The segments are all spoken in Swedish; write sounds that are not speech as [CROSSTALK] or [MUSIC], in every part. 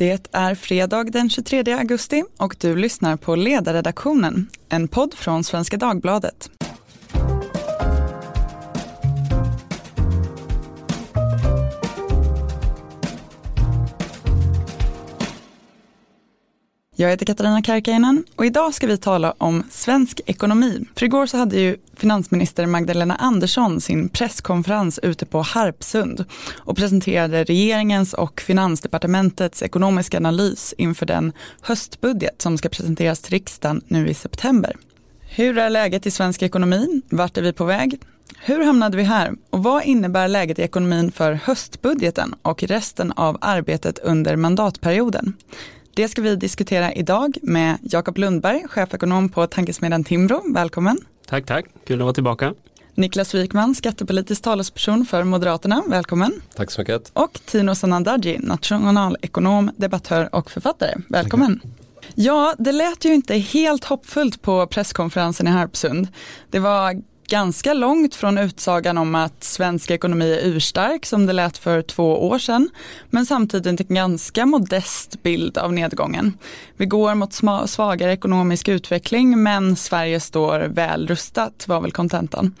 Det är fredag den 23 augusti och du lyssnar på Ledarredaktionen, en podd från Svenska Dagbladet. Jag heter Katarina Karkiainen och idag ska vi tala om svensk ekonomi. För igår så hade ju finansminister Magdalena Andersson sin presskonferens ute på Harpsund och presenterade regeringens och finansdepartementets ekonomiska analys inför den höstbudget som ska presenteras till riksdagen nu i september. Hur är läget i svensk ekonomi? Vart är vi på väg? Hur hamnade vi här och vad innebär läget i ekonomin för höstbudgeten och resten av arbetet under mandatperioden? Det ska vi diskutera idag med Jakob Lundberg, chefekonom på tankesmedjan Timbro. Välkommen. Tack, tack. Kul att vara tillbaka. Niklas Wikman, skattepolitisk talesperson för Moderaterna. Välkommen. Tack så mycket. Och Tino Sanandaji, nationalekonom, debattör och författare. Välkommen. Tack. Ja, det lät ju inte helt hoppfullt på presskonferensen i Harpsund. Det var ganska långt från utsagan om att svensk ekonomi är urstark som det lät för två år sedan. Men samtidigt en ganska modest bild av nedgången. Vi går mot svagare ekonomisk utveckling men Sverige står väl rustat var väl kontentan.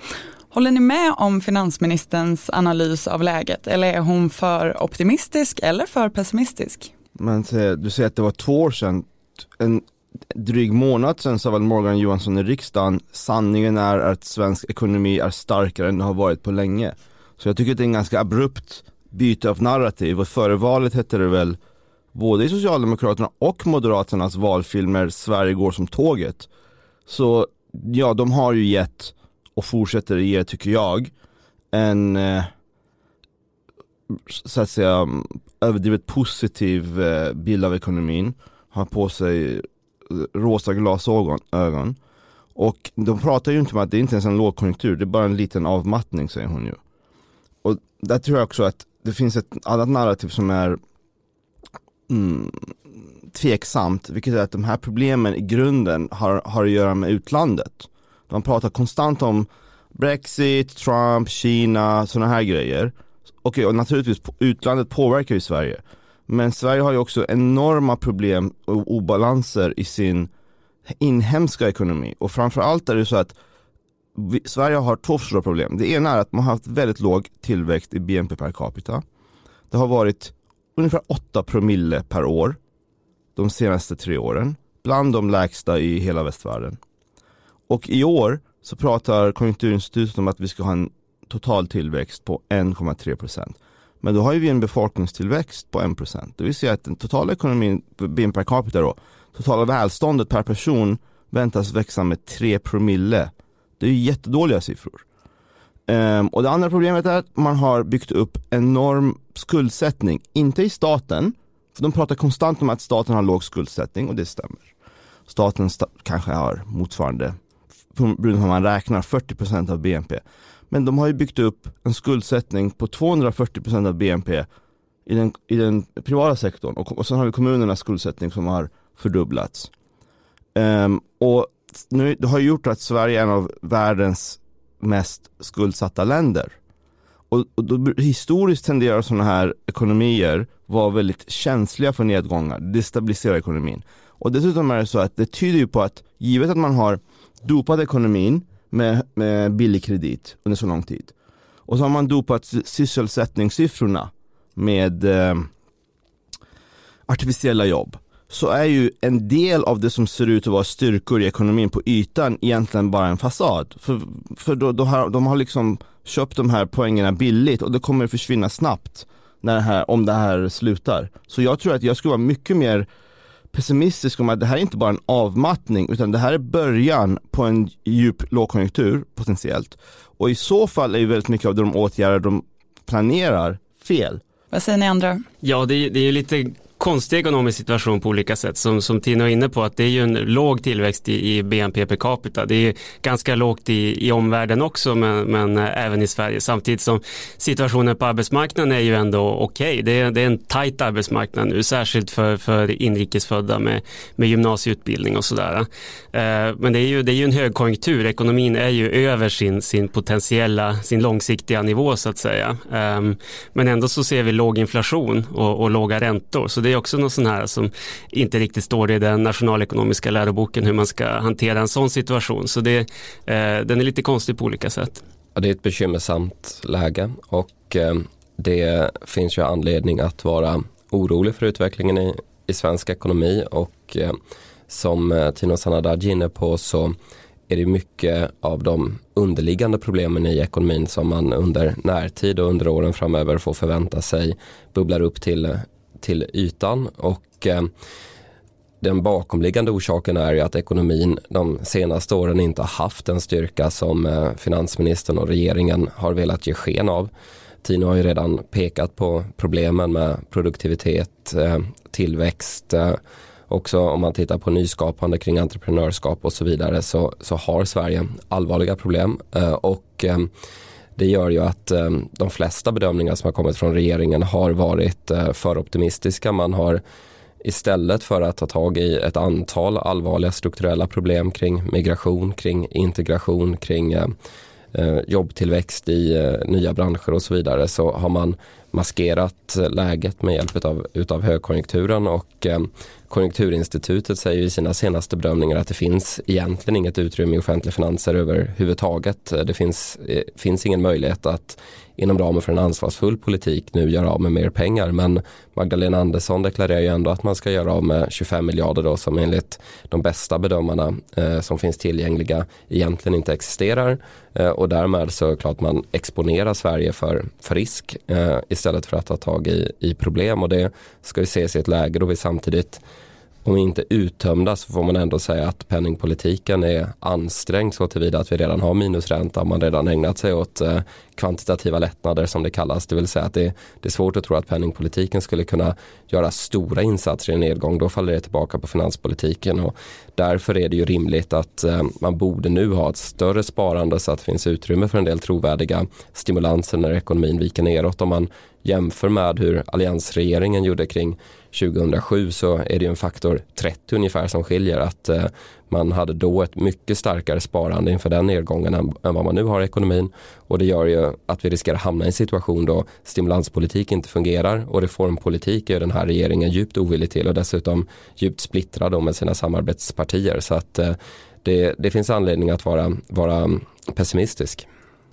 Håller ni med om finansministerns analys av läget eller är hon för optimistisk eller för pessimistisk? Men du säger att det var två år sedan. En dryg månad sedan sa väl Morgan Johansson i riksdagen. Sanningen är att svensk ekonomi är starkare än det har varit på länge. Så jag tycker att det är en ganska abrupt byte av narrativ. Och före valet hette det väl Både i Socialdemokraterna och Moderaternas valfilmer Sverige går som tåget. Så ja, de har ju gett och fortsätter ge tycker jag en eh, så att säga mm, överdrivet positiv eh, bild av ekonomin. Har på sig rosa glasögon. Och de pratar ju inte om att det inte ens är en lågkonjunktur, det är bara en liten avmattning säger hon ju. Och där tror jag också att det finns ett annat narrativ som är mm, tveksamt, vilket är att de här problemen i grunden har, har att göra med utlandet. De pratar konstant om Brexit, Trump, Kina, sådana här grejer. Okej, och naturligtvis utlandet påverkar ju Sverige. Men Sverige har ju också enorma problem och obalanser i sin inhemska ekonomi och framförallt är det så att vi, Sverige har två stora problem. Det ena är att man har haft väldigt låg tillväxt i BNP per capita. Det har varit ungefär 8 promille per år de senaste tre åren. Bland de lägsta i hela västvärlden. Och i år så pratar Konjunkturinstitutet om att vi ska ha en total tillväxt på 1,3 procent. Men då har ju vi en befolkningstillväxt på 1%. Det vill säga att den totala ekonomin, BNP per capita då, totala välståndet per person väntas växa med 3 promille. Det är ju jättedåliga siffror. Um, och det andra problemet är att man har byggt upp enorm skuldsättning, inte i staten, för de pratar konstant om att staten har låg skuldsättning och det stämmer. Staten sta kanske har motsvarande, beroende på hur man räknar, 40% av BNP. Men de har ju byggt upp en skuldsättning på 240% av BNP i den, i den privata sektorn och, och sen har vi kommunernas skuldsättning som har fördubblats. Um, och nu, det har gjort att Sverige är en av världens mest skuldsatta länder. Och, och då, historiskt tenderar sådana här ekonomier vara väldigt känsliga för nedgångar, destabilisera ekonomin. Och dessutom är det så att det tyder ju på att givet att man har dopat ekonomin med, med billig kredit under så lång tid. Och så har man dopat sysselsättningssiffrorna med eh, artificiella jobb. Så är ju en del av det som ser ut att vara styrkor i ekonomin på ytan egentligen bara en fasad. För, för då, då har, de har liksom köpt de här poängerna billigt och det kommer försvinna snabbt när det här, om det här slutar. Så jag tror att jag skulle vara mycket mer pessimistisk om att det här är inte bara en avmattning utan det här är början på en djup lågkonjunktur potentiellt. Och i så fall är ju väldigt mycket av de åtgärder de planerar fel. Vad säger ni andra? Ja, det är, det är lite konstig ekonomisk situation på olika sätt. Som, som Tino är inne på att det är ju en låg tillväxt i, i BNP per capita. Det är ganska lågt i, i omvärlden också men, men eh, även i Sverige. Samtidigt som situationen på arbetsmarknaden är ju ändå okej. Okay. Det, är, det är en tajt arbetsmarknad nu, särskilt för, för inrikesfödda med, med gymnasieutbildning och sådär. Eh, men det är, ju, det är ju en högkonjunktur. Ekonomin är ju över sin, sin potentiella, sin långsiktiga nivå så att säga. Eh, men ändå så ser vi låg inflation och, och låga räntor. Så det det är också något sån här som inte riktigt står i den nationalekonomiska läroboken hur man ska hantera en sån situation. Så det, eh, den är lite konstig på olika sätt. Ja, det är ett bekymmersamt läge och eh, det finns ju anledning att vara orolig för utvecklingen i, i svensk ekonomi och eh, som eh, Tino Sanadaj är inne på så är det mycket av de underliggande problemen i ekonomin som man under närtid och under åren framöver får förvänta sig bubblar upp till, eh, till ytan och eh, den bakomliggande orsaken är ju att ekonomin de senaste åren inte har haft den styrka som eh, finansministern och regeringen har velat ge sken av. Tino har ju redan pekat på problemen med produktivitet, eh, tillväxt, eh, också om man tittar på nyskapande kring entreprenörskap och så vidare så, så har Sverige allvarliga problem eh, och eh, det gör ju att ehm, de flesta bedömningar som har kommit från regeringen har varit eh, för optimistiska. Man har istället för att ta tag i ett antal allvarliga strukturella problem kring migration, kring integration, kring eh, eh, jobbtillväxt i nya branscher och så vidare så har man maskerat läget med hjälp av utav högkonjunkturen och ehm, Konjunkturinstitutet säger i sina senaste bedömningar att det finns egentligen inget utrymme i offentliga finanser överhuvudtaget. Det finns, eh, finns ingen möjlighet att inom ramen för en ansvarsfull politik nu göra av med mer pengar. Men Magdalena Andersson deklarerar ju ändå att man ska göra av med 25 miljarder då som enligt de bästa bedömarna eh, som finns tillgängliga egentligen inte existerar. Eh, och därmed så är det klart man exponerar Sverige för, för risk eh, istället för att ta tag i, i problem. Och det ska ju ses i ett läge då vi samtidigt om inte uttömda så får man ändå säga att penningpolitiken är ansträngd så tillvida att vi redan har minusränta. Man redan ägnat sig åt eh, kvantitativa lättnader som det kallas. Det vill säga att det, det, är svårt att tro att penningpolitiken skulle kunna göra stora insatser i en nedgång. Då faller det tillbaka på finanspolitiken och därför är det ju rimligt att eh, man borde nu ha ett större sparande så att det finns utrymme för en del trovärdiga stimulanser när ekonomin viker neråt. Om man jämför med hur alliansregeringen gjorde kring 2007 så är det ju en faktor 30 ungefär som skiljer att eh, man hade då ett mycket starkare sparande inför den nedgången än, än, vad man nu har i ekonomin. Och det gör ju att vi riskerar hamna i en situation då stimulanspolitik inte fungerar. Och reformpolitik är den här regeringen djupt ovillig till och dessutom djupt splittrad med sina samarbetspartier. Så att eh, det, det finns anledning att vara, vara pessimistisk.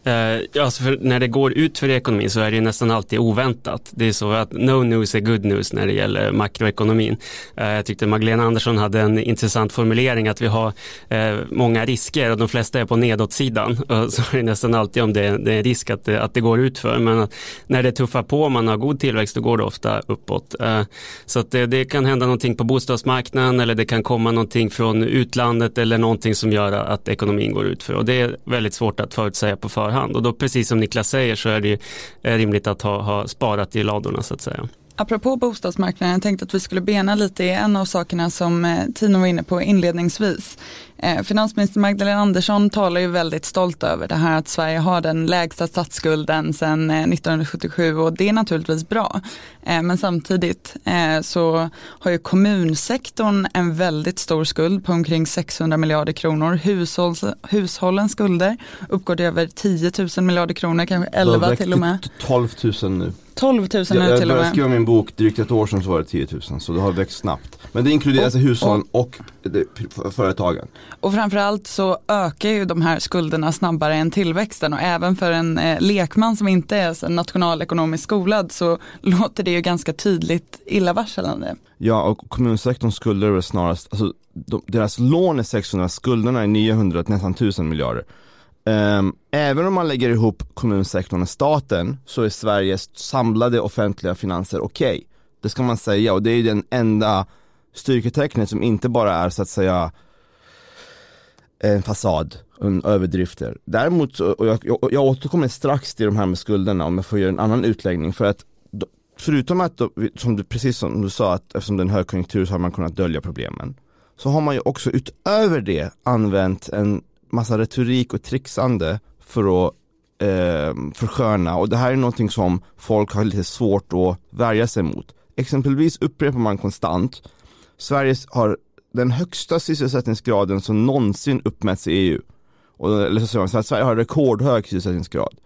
Eh, alltså när det går ut för ekonomin så är det nästan alltid oväntat. Det är så att no news är good news när det gäller makroekonomin. Eh, jag tyckte Magdalena Andersson hade en intressant formulering att vi har eh, många risker och de flesta är på nedåtsidan. [LAUGHS] så är det nästan alltid om det är, det är en risk att det, att det går ut för. Men när det tuffar på och man har god tillväxt då går det ofta uppåt. Eh, så att det, det, kan hända någonting på bostadsmarknaden eller det kan komma någonting från utlandet eller någonting som gör att ekonomin går ut för. Och det är väldigt svårt att förutsäga på förhand hand. Och då precis som Niklas säger så är det ju rimligt att ha, ha sparat i ladorna så att säga. Apropå bostadsmarknaden, jag tänkte att vi skulle bena lite i en av sakerna som eh, Tino var inne på inledningsvis. Eh, finansminister Magdalena Andersson talar ju väldigt stolt över det här att Sverige har den lägsta statsskulden sedan 1977 eh, och det är naturligtvis bra. Men samtidigt så har ju kommunsektorn en väldigt stor skuld på omkring 600 miljarder kronor. Hushålls, hushållens skulder uppgår till över 10 000 miljarder kronor, kanske 11 till och med. 12 000 nu. 12 000 nu till och med. Jag började skriva min bok drygt ett år sedan så var det 10 000 så det har växt snabbt. Men det inkluderar alltså hushållen och, och företagen. Och framförallt så ökar ju de här skulderna snabbare än tillväxten och även för en eh, lekman som inte är så nationalekonomiskt skolad så låter det ju ganska tydligt illavarslande. Ja och kommunsektorns skulder är snarast, alltså de, deras lån är 600, skulderna är 900, nästan 1000 miljarder. Um, även om man lägger ihop kommunsektorn och staten så är Sveriges samlade offentliga finanser okej. Okay. Det ska man säga och det är den enda styrketecknet som inte bara är så att säga en fasad, en överdrifter. Däremot, och jag, jag, jag återkommer strax till de här med skulderna om jag får göra en annan utläggning för att förutom att, som du, precis som du sa, att eftersom det är en högkonjunktur så har man kunnat dölja problemen. Så har man ju också utöver det använt en massa retorik och trixande för att eh, försköna och det här är någonting som folk har lite svårt att värja sig mot. Exempelvis upprepar man konstant Sverige har den högsta sysselsättningsgraden som någonsin uppmätts i EU. Och, eller så säger man att Sverige har rekordhög sysselsättningsgrad.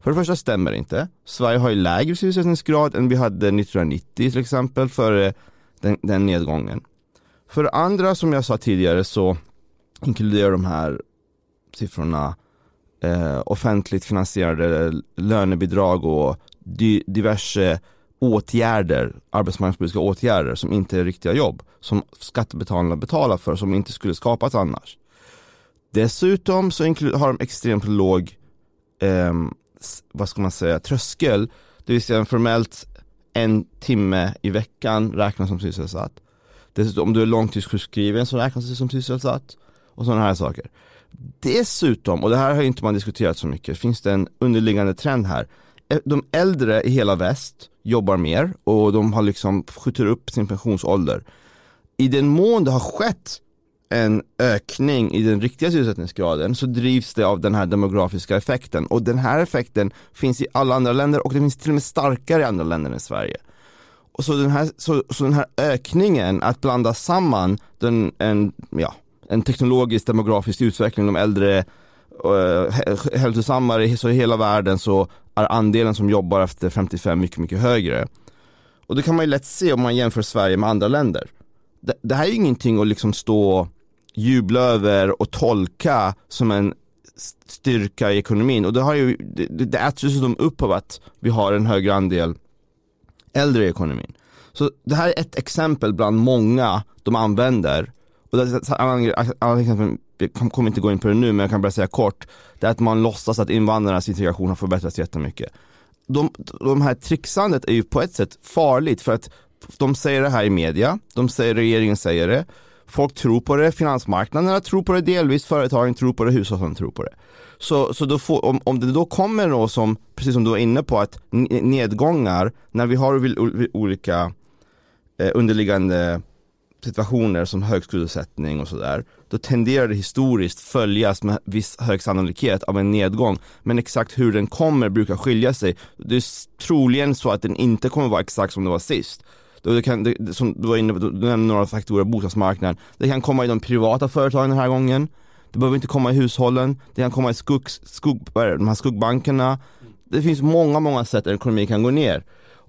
För det första stämmer det inte. Sverige har ju lägre sysselsättningsgrad än vi hade 1990 till exempel, före eh, den, den nedgången. För det andra som jag sa tidigare så inkluderar de här siffrorna eh, offentligt finansierade lönebidrag och di diverse åtgärder, arbetsmarknadspolitiska åtgärder som inte är riktiga jobb, som skattebetalarna betalar för, som inte skulle skapas annars. Dessutom så har de extremt låg, eh, vad ska man säga, tröskel, det vill säga formellt en timme i veckan räknas som sysselsatt. Dessutom om du är långtidssjukskriven så räknas det som sysselsatt och sådana här saker. Dessutom, och det här har inte man diskuterat så mycket, finns det en underliggande trend här. De äldre i hela väst jobbar mer och de har liksom skjuter upp sin pensionsålder. I den mån det har skett en ökning i den riktiga sysselsättningsgraden så drivs det av den här demografiska effekten och den här effekten finns i alla andra länder och det finns till och med starkare i andra länder än Sverige. Och så, den här, så, så den här ökningen, att blanda samman den, en, ja, en teknologisk demografisk utveckling, de äldre uh, hälsosammare, så i hela världen så är andelen som jobbar efter 55 mycket, mycket högre. Och det kan man ju lätt se om man jämför Sverige med andra länder. Det, det här är ju ingenting att liksom stå jubla över och tolka som en styrka i ekonomin och det har ju, det, det äts ju dessutom upp av att vi har en högre andel äldre i ekonomin. Så det här är ett exempel bland många de använder och det alla alltså, exempel, jag kommer inte gå in på det nu men jag kan bara säga kort, det är att man låtsas att invandrarnas integration har förbättrats jättemycket. De, de här trixandet är ju på ett sätt farligt för att de säger det här i media, de säger regeringen säger det, folk tror på det, finansmarknaderna tror på det delvis, företagen tror på det, hushållen tror på det. Så, så då får, om, om det då kommer då som, precis som du var inne på, att nedgångar, när vi har olika eh, underliggande situationer som hög skuldsättning och sådär, då tenderar det historiskt följas med viss hög sannolikhet av en nedgång. Men exakt hur den kommer brukar skilja sig. Det är troligen så att den inte kommer vara exakt som det var sist. Det kan, det, som du var inne på, du nämnde några faktorer, bostadsmarknaden. Det kan komma i de privata företagen den här gången. Det behöver inte komma i hushållen. Det kan komma i skugg, skugg, de här skuggbankerna. Det finns många, många sätt där ekonomin kan gå ner.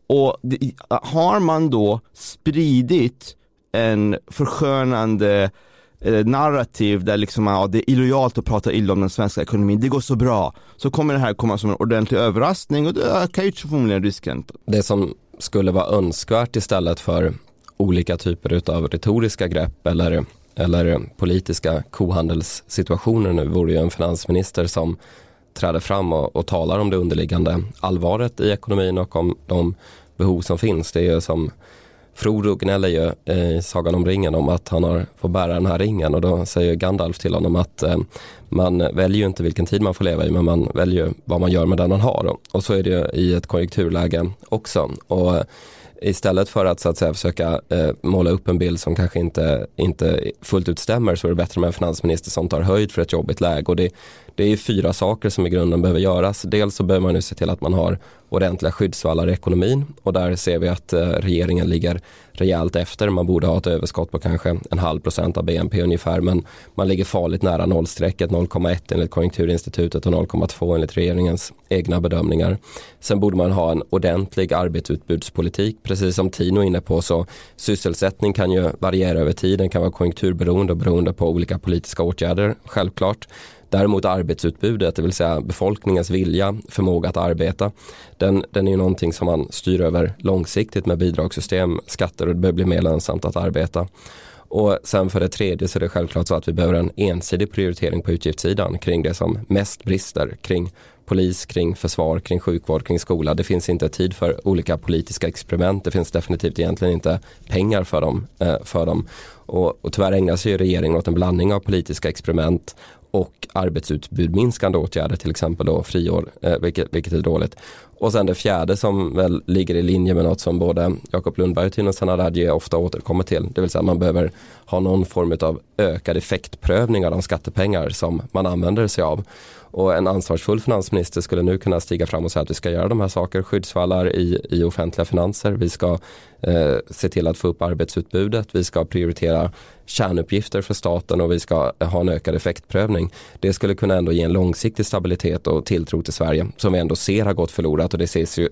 Och det, har man då spridit en förskönande eh, narrativ där liksom, ja, det är illojalt att prata illa om den svenska ekonomin, det går så bra. Så kommer det här komma som en ordentlig överraskning och det ökar ju förmodligen risken. Det som skulle vara önskvärt istället för olika typer av retoriska grepp eller, eller politiska kohandelssituationer nu vore ju en finansminister som träder fram och, och talar om det underliggande allvaret i ekonomin och om de behov som finns. Det är ju som Frodo gnäller ju eh, i Sagan om ringen om att han har fått bära den här ringen och då säger Gandalf till honom att eh, man väljer ju inte vilken tid man får leva i men man väljer vad man gör med den man har och så är det ju i ett konjunkturläge också. Och eh, istället för att så att säga försöka eh, måla upp en bild som kanske inte, inte fullt ut stämmer så är det bättre med en finansminister som tar höjd för ett jobbigt läge. Och det, det är fyra saker som i grunden behöver göras. Dels så behöver man nu se till att man har ordentliga skyddsvallar i ekonomin och där ser vi att eh, regeringen ligger rejält efter. Man borde ha ett överskott på kanske en halv procent av BNP ungefär men man ligger farligt nära nollstrecket 0,1 enligt Konjunkturinstitutet och 0,2 enligt regeringens egna bedömningar. Sen borde man ha en ordentlig arbetsutbudspolitik. Precis som Tino är inne på så sysselsättning kan ju variera över tiden, kan vara konjunkturberoende och beroende på olika politiska åtgärder självklart. Däremot arbetsutbudet, det vill säga befolkningens vilja, förmåga att arbeta, den, den är ju någonting som man styr över långsiktigt med bidragssystem, skatter och det behöver bli mer lönsamt att arbeta. Och sen för det tredje så är det självklart så att vi behöver en ensidig prioritering på utgiftssidan kring det som mest brister kring polis, kring försvar, kring sjukvård, kring skola. Det finns inte tid för olika politiska experiment. Det finns definitivt egentligen inte pengar för dem. Eh, för dem. Och, och tyvärr ägnar sig regeringen åt en blandning av politiska experiment och arbetsutbudminskande åtgärder, till exempel då friår, eh, vilket, vilket är dåligt. Och sen det fjärde som väl ligger i linje med något som både Jakob Lundberg och Tino Sanadadji ofta återkommer till, det vill säga man behöver ha någon form av ökad effektprövning av de skattepengar som man använder sig av. Och en ansvarsfull finansminister skulle nu kunna stiga fram och säga att vi ska göra de här saker, skyddsvallar i, i offentliga finanser, vi ska eh, se till att få upp arbetsutbudet, vi ska prioritera kärnuppgifter för staten och vi ska ha en ökad effektprövning. Det skulle kunna ändå ge en långsiktig stabilitet och tilltro till Sverige som vi ändå ser har gått förlorat och det ses ju,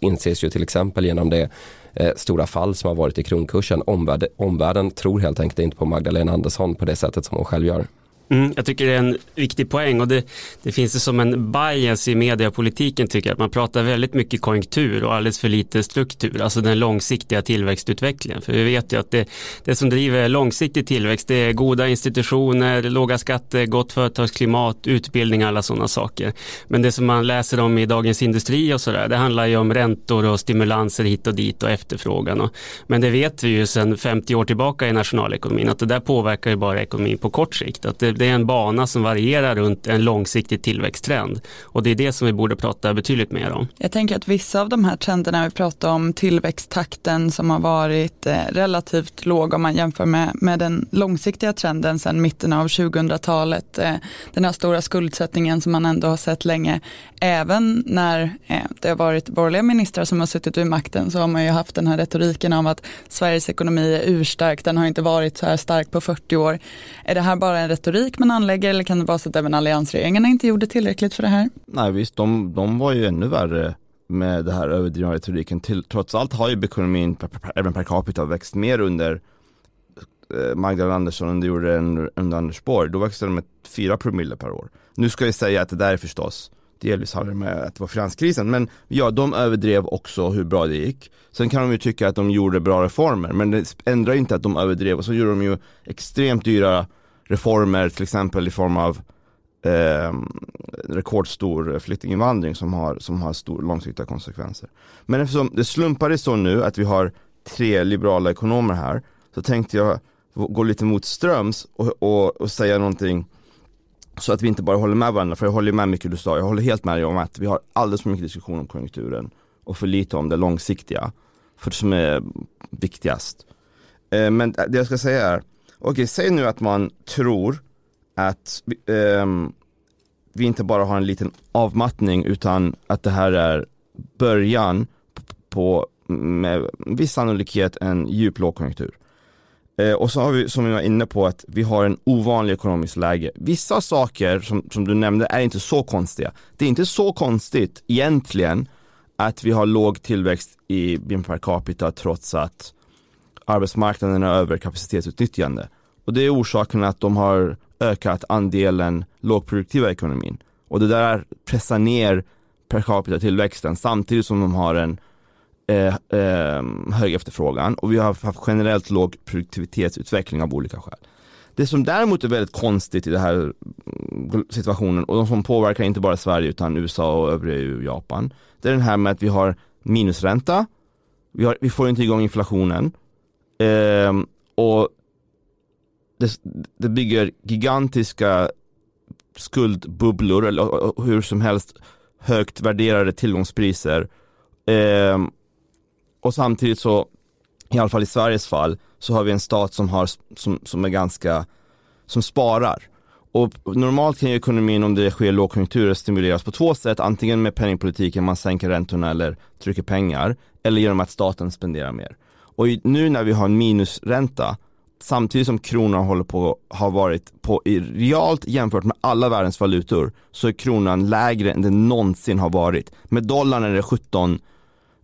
inses ju till exempel genom det eh, stora fall som har varit i kronkursen. Omvärlden, omvärlden tror helt enkelt inte på Magdalena Andersson på det sättet som hon själv gör. Mm, jag tycker det är en viktig poäng och det, det finns det som en bias i mediepolitiken tycker jag. Att man pratar väldigt mycket konjunktur och alldeles för lite struktur, alltså den långsiktiga tillväxtutvecklingen. För vi vet ju att det, det som driver långsiktig tillväxt det är goda institutioner, låga skatter, gott företagsklimat, utbildning, alla sådana saker. Men det som man läser om i Dagens Industri och sådär, det handlar ju om räntor och stimulanser hit och dit och efterfrågan. Och, men det vet vi ju sedan 50 år tillbaka i nationalekonomin att det där påverkar ju bara ekonomin på kort sikt. Att det, det är en bana som varierar runt en långsiktig tillväxttrend. Och det är det som vi borde prata betydligt mer om. Jag tänker att vissa av de här trenderna, vi pratar om tillväxttakten som har varit eh, relativt låg om man jämför med, med den långsiktiga trenden sedan mitten av 2000-talet. Eh, den här stora skuldsättningen som man ändå har sett länge. Även när eh, det har varit borgerliga ministrar som har suttit vid makten så har man ju haft den här retoriken om att Sveriges ekonomi är urstark, den har inte varit så här stark på 40 år. Är det här bara en retorik retorik man anlägger eller kan det vara så att även alliansregeringarna inte gjorde tillräckligt för det här? Nej visst, de, de var ju ännu värre med det här överdrivna retoriken. Till, trots allt har ju ekonomin även per capita växt mer under eh, Magdalena Andersson än det gjorde under Anders Borg. Då växte den med 4 promille per år. Nu ska jag säga att det där är förstås delvis har med att det var finanskrisen. Men ja, de överdrev också hur bra det gick. Sen kan de ju tycka att de gjorde bra reformer, men det ändrar ju inte att de överdrev. Och så gjorde de ju extremt dyra reformer till exempel i form av eh, rekordstor flyktinginvandring som har, som har stor, långsiktiga konsekvenser. Men eftersom det slumpade så nu att vi har tre liberala ekonomer här så tänkte jag gå lite mot ströms och, och, och säga någonting så att vi inte bara håller med varandra, för jag håller med mycket du sa, jag håller helt med dig om att vi har alldeles för mycket diskussion om konjunkturen och för lite om det långsiktiga, för det som är viktigast. Eh, men det jag ska säga är, Okej, säg nu att man tror att um, vi inte bara har en liten avmattning utan att det här är början på, med viss sannolikhet, en djup lågkonjunktur. Eh, och så har vi, som vi var inne på, att vi har en ovanlig ekonomisk läge. Vissa saker som, som du nämnde är inte så konstiga. Det är inte så konstigt egentligen att vi har låg tillväxt i BNP per capita trots att arbetsmarknaden är över kapacitetsutnyttjande. Och det är orsaken att de har ökat andelen lågproduktiva ekonomin. Och det där pressar ner per capita tillväxten samtidigt som de har en eh, eh, hög efterfrågan och vi har haft generellt låg produktivitetsutveckling av olika skäl. Det som däremot är väldigt konstigt i den här mm, situationen och de som påverkar inte bara Sverige utan USA och övriga EU och Japan. Det är den här med att vi har minusränta, vi, har, vi får inte igång inflationen eh, och det, det bygger gigantiska skuldbubblor eller hur som helst högt värderade tillgångspriser. Eh, och samtidigt så, i alla fall i Sveriges fall, så har vi en stat som, har, som, som är ganska, som sparar. Och normalt kan ju ekonomin om det sker lågkonjunkturer stimuleras på två sätt, antingen med penningpolitiken, man sänker räntorna eller trycker pengar, eller genom att staten spenderar mer. Och nu när vi har en minusränta samtidigt som kronan håller på, har varit på, i realt jämfört med alla världens valutor, så är kronan lägre än den någonsin har varit. Med dollarn är det 17,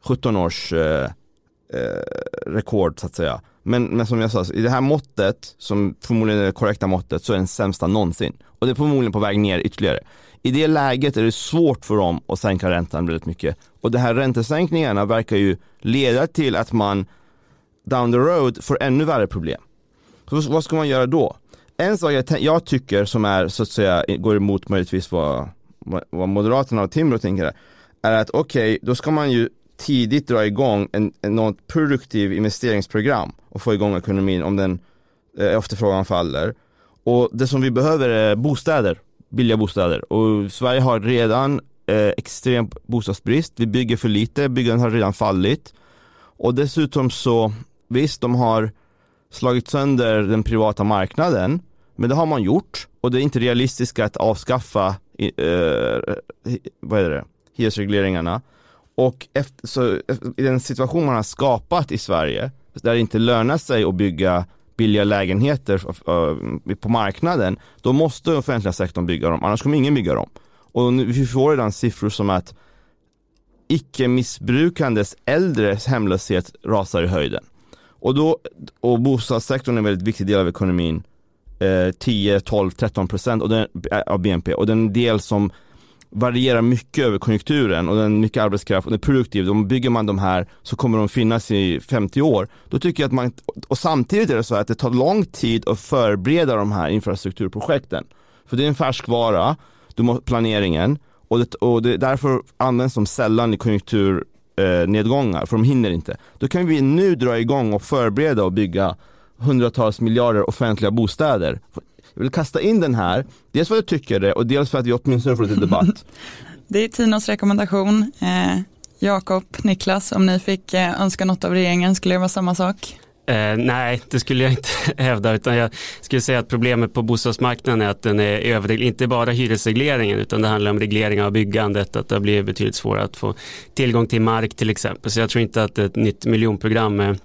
17 års eh, eh, rekord så att säga. Men, men som jag sa, i det här måttet, som förmodligen är det korrekta måttet, så är den sämsta någonsin. Och det är förmodligen på väg ner ytterligare. I det läget är det svårt för dem att sänka räntan väldigt mycket. Och de här räntesänkningarna verkar ju leda till att man down the road får ännu värre problem. Så vad ska man göra då? En sak jag, jag tycker som är så att säga, går emot möjligtvis vad, vad Moderaterna och Timbro tänker är att okej, okay, då ska man ju tidigt dra igång en, en något produktiv investeringsprogram och få igång ekonomin om den eh, efterfrågan faller. Och det som vi behöver är bostäder, billiga bostäder. Och Sverige har redan eh, extrem bostadsbrist, vi bygger för lite, byggandet har redan fallit. Och dessutom så, visst de har slagit sönder den privata marknaden. Men det har man gjort och det är inte realistiskt att avskaffa eh, vad är det, hyresregleringarna. Och efter, så, i den situation man har skapat i Sverige, där det inte lönar sig att bygga billiga lägenheter eh, på marknaden, då måste offentliga sektorn bygga dem, annars kommer ingen bygga dem. Och vi får redan siffror som att icke missbrukandes äldres hemlöshet rasar i höjden. Och, då, och bostadssektorn är en väldigt viktig del av ekonomin. Eh, 10, 12, 13 procent eh, av BNP och den del som varierar mycket över konjunkturen och den mycket arbetskraft och den är produktiv. Om bygger man de här så kommer de finnas i 50 år. Då tycker jag att man, och samtidigt är det så att det tar lång tid att förbereda de här infrastrukturprojekten. För det är en färskvara, du måste, planeringen och, det, och det, därför används de sällan i konjunktur konjunkturnedgångar, för de hinner inte. Då kan vi nu dra igång och förbereda och bygga hundratals miljarder offentliga bostäder. Jag vill kasta in den här, dels för att jag tycker det och dels för att vi åtminstone får lite [LAUGHS] debatt. Det är Tinos rekommendation. Eh, Jakob, Niklas, om ni fick eh, önska något av regeringen, skulle det vara samma sak? Eh, nej, det skulle jag inte [LAUGHS] hävda, utan jag skulle säga att problemet på bostadsmarknaden är att den är överreglerad, inte bara hyresregleringen, utan det handlar om reglering av byggandet, att det blir betydligt svårare att få tillgång till mark till exempel. Så jag tror inte att ett nytt miljonprogram är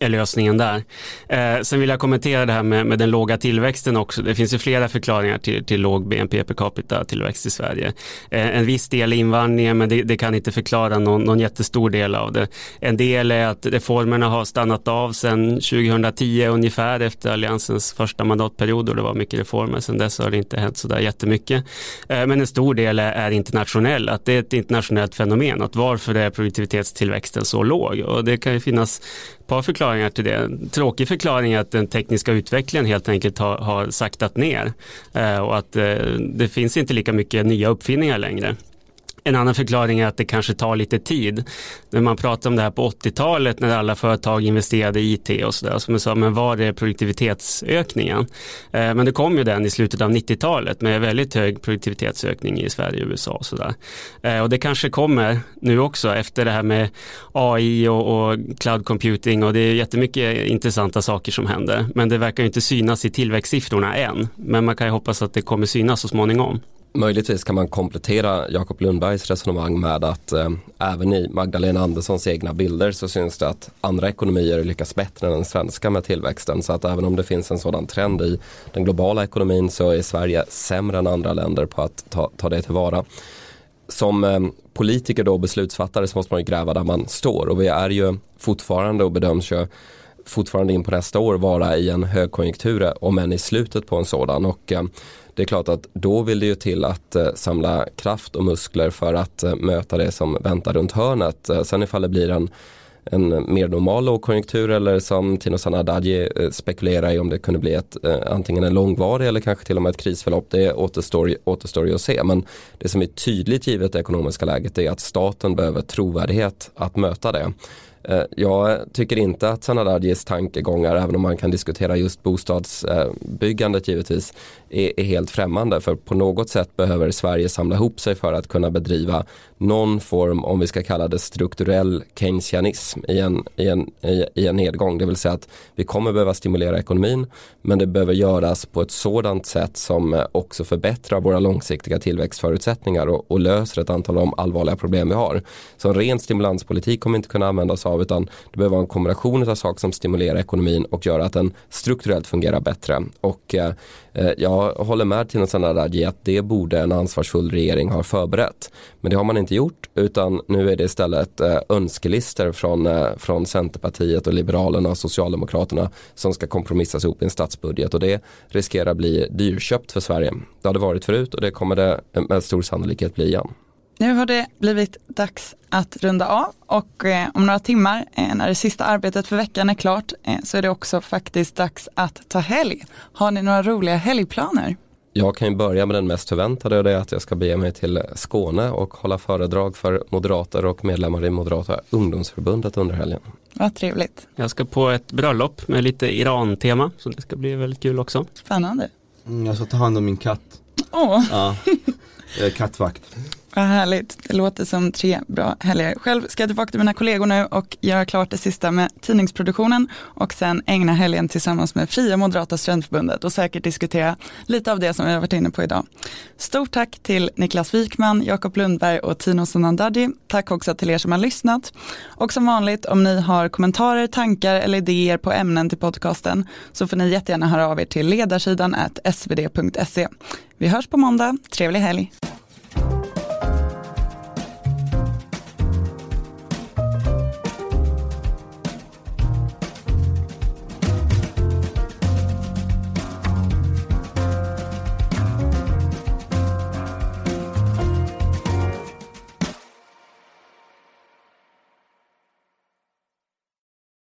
är lösningen där. Eh, sen vill jag kommentera det här med, med, den låga tillväxten också. Det finns ju flera förklaringar till, till låg BNP per capita tillväxt i Sverige. Eh, en viss del är invandringen men det, det, kan inte förklara någon, någon jättestor del av det. En del är att reformerna har stannat av sedan 2010 ungefär efter alliansens första mandatperiod och det var mycket reformer. Sedan dess har det inte hänt sådär jättemycket. Eh, men en stor del är, är internationell, att det är ett internationellt fenomen. Att varför är produktivitetstillväxten så låg? Och det kan ju finnas par förklaringar till det. En tråkig förklaring är att den tekniska utvecklingen helt enkelt har, har saktat ner eh, och att eh, det finns inte lika mycket nya uppfinningar längre. En annan förklaring är att det kanske tar lite tid. När man pratar om det här på 80-talet när alla företag investerade i IT och sådär. Som jag sa, men var är produktivitetsökningen? Eh, men det kom ju den i slutet av 90-talet med väldigt hög produktivitetsökning i Sverige och USA och sådär. Eh, och det kanske kommer nu också efter det här med AI och, och cloud computing och det är jättemycket intressanta saker som händer. Men det verkar inte synas i tillväxtsiffrorna än. Men man kan ju hoppas att det kommer synas så småningom. Möjligtvis kan man komplettera Jakob Lundbergs resonemang med att eh, även i Magdalena Anderssons egna bilder så syns det att andra ekonomier lyckas bättre än den svenska med tillväxten. Så att även om det finns en sådan trend i den globala ekonomin så är Sverige sämre än andra länder på att ta, ta det tillvara. Som eh, politiker och beslutsfattare så måste man ju gräva där man står och vi är ju fortfarande och bedöms ju fortfarande in på nästa år vara i en högkonjunktur eh, om än i slutet på en sådan. Och, eh, det är klart att då vill det ju till att eh, samla kraft och muskler för att eh, möta det som väntar runt hörnet. Eh, sen ifall det blir en en mer normal lågkonjunktur eller som Tino Sanadaji spekulerar i om det kunde bli ett, antingen en långvarig eller kanske till och med ett krisförlopp. Det återstår, återstår ju att se. Men det som är tydligt givet det ekonomiska läget är att staten behöver trovärdighet att möta det. Eh, jag tycker inte att Sanadadjis tankegångar, även om man kan diskutera just bostadsbyggandet givetvis, är, är, helt främmande. För på något sätt behöver Sverige samla ihop sig för att kunna bedriva någon form, om vi ska kalla det strukturell keynesianism i en, i en, i, i en nedgång. Det vill säga att vi kommer behöva stimulera ekonomin men det behöver göras på ett sådant sätt som eh, också förbättrar våra långsiktiga tillväxtförutsättningar och, och löser ett antal av de allvarliga problem vi har. Så en ren stimulanspolitik kommer vi inte kunna använda oss av utan det behöver vara en kombination av saker som stimulerar ekonomin och gör att den strukturellt fungerar bättre. Och eh, eh jag håller med Tina Sanadaji att det borde en ansvarsfull regering ha förberett. Men det har man inte gjort utan nu är det istället eh, önskelister från, eh, från Centerpartiet och Liberalerna och Socialdemokraterna som ska kompromissas ihop i en statsbudget och det riskerar bli dyrköpt för Sverige. Det har det varit förut och det kommer det eh, med stor sannolikhet bli igen. Nu har det blivit dags att runda av och eh, om några timmar eh, när det sista arbetet för veckan är klart eh, så är det också faktiskt dags att ta helg. Har ni några roliga helgplaner? Jag kan ju börja med den mest förväntade och det är att jag ska bege mig till Skåne och hålla föredrag för moderater och medlemmar i Moderata ungdomsförbundet under helgen. Vad trevligt. Jag ska på ett bröllop med lite Iran-tema så det ska bli väldigt kul också. Spännande. Mm, jag ska ta hand om min katt. Åh. Ja, kattvakt. Vad härligt, det låter som tre bra helger. Själv ska jag tillbaka till mina kollegor nu och göra klart det sista med tidningsproduktionen och sen ägna helgen tillsammans med Fria Moderata Studentförbundet och säkert diskutera lite av det som vi har varit inne på idag. Stort tack till Niklas Wikman, Jakob Lundberg och Tino Sunandaji. Tack också till er som har lyssnat. Och som vanligt om ni har kommentarer, tankar eller idéer på ämnen till podcasten så får ni jättegärna höra av er till ledarsidan svd.se. Vi hörs på måndag, trevlig helg.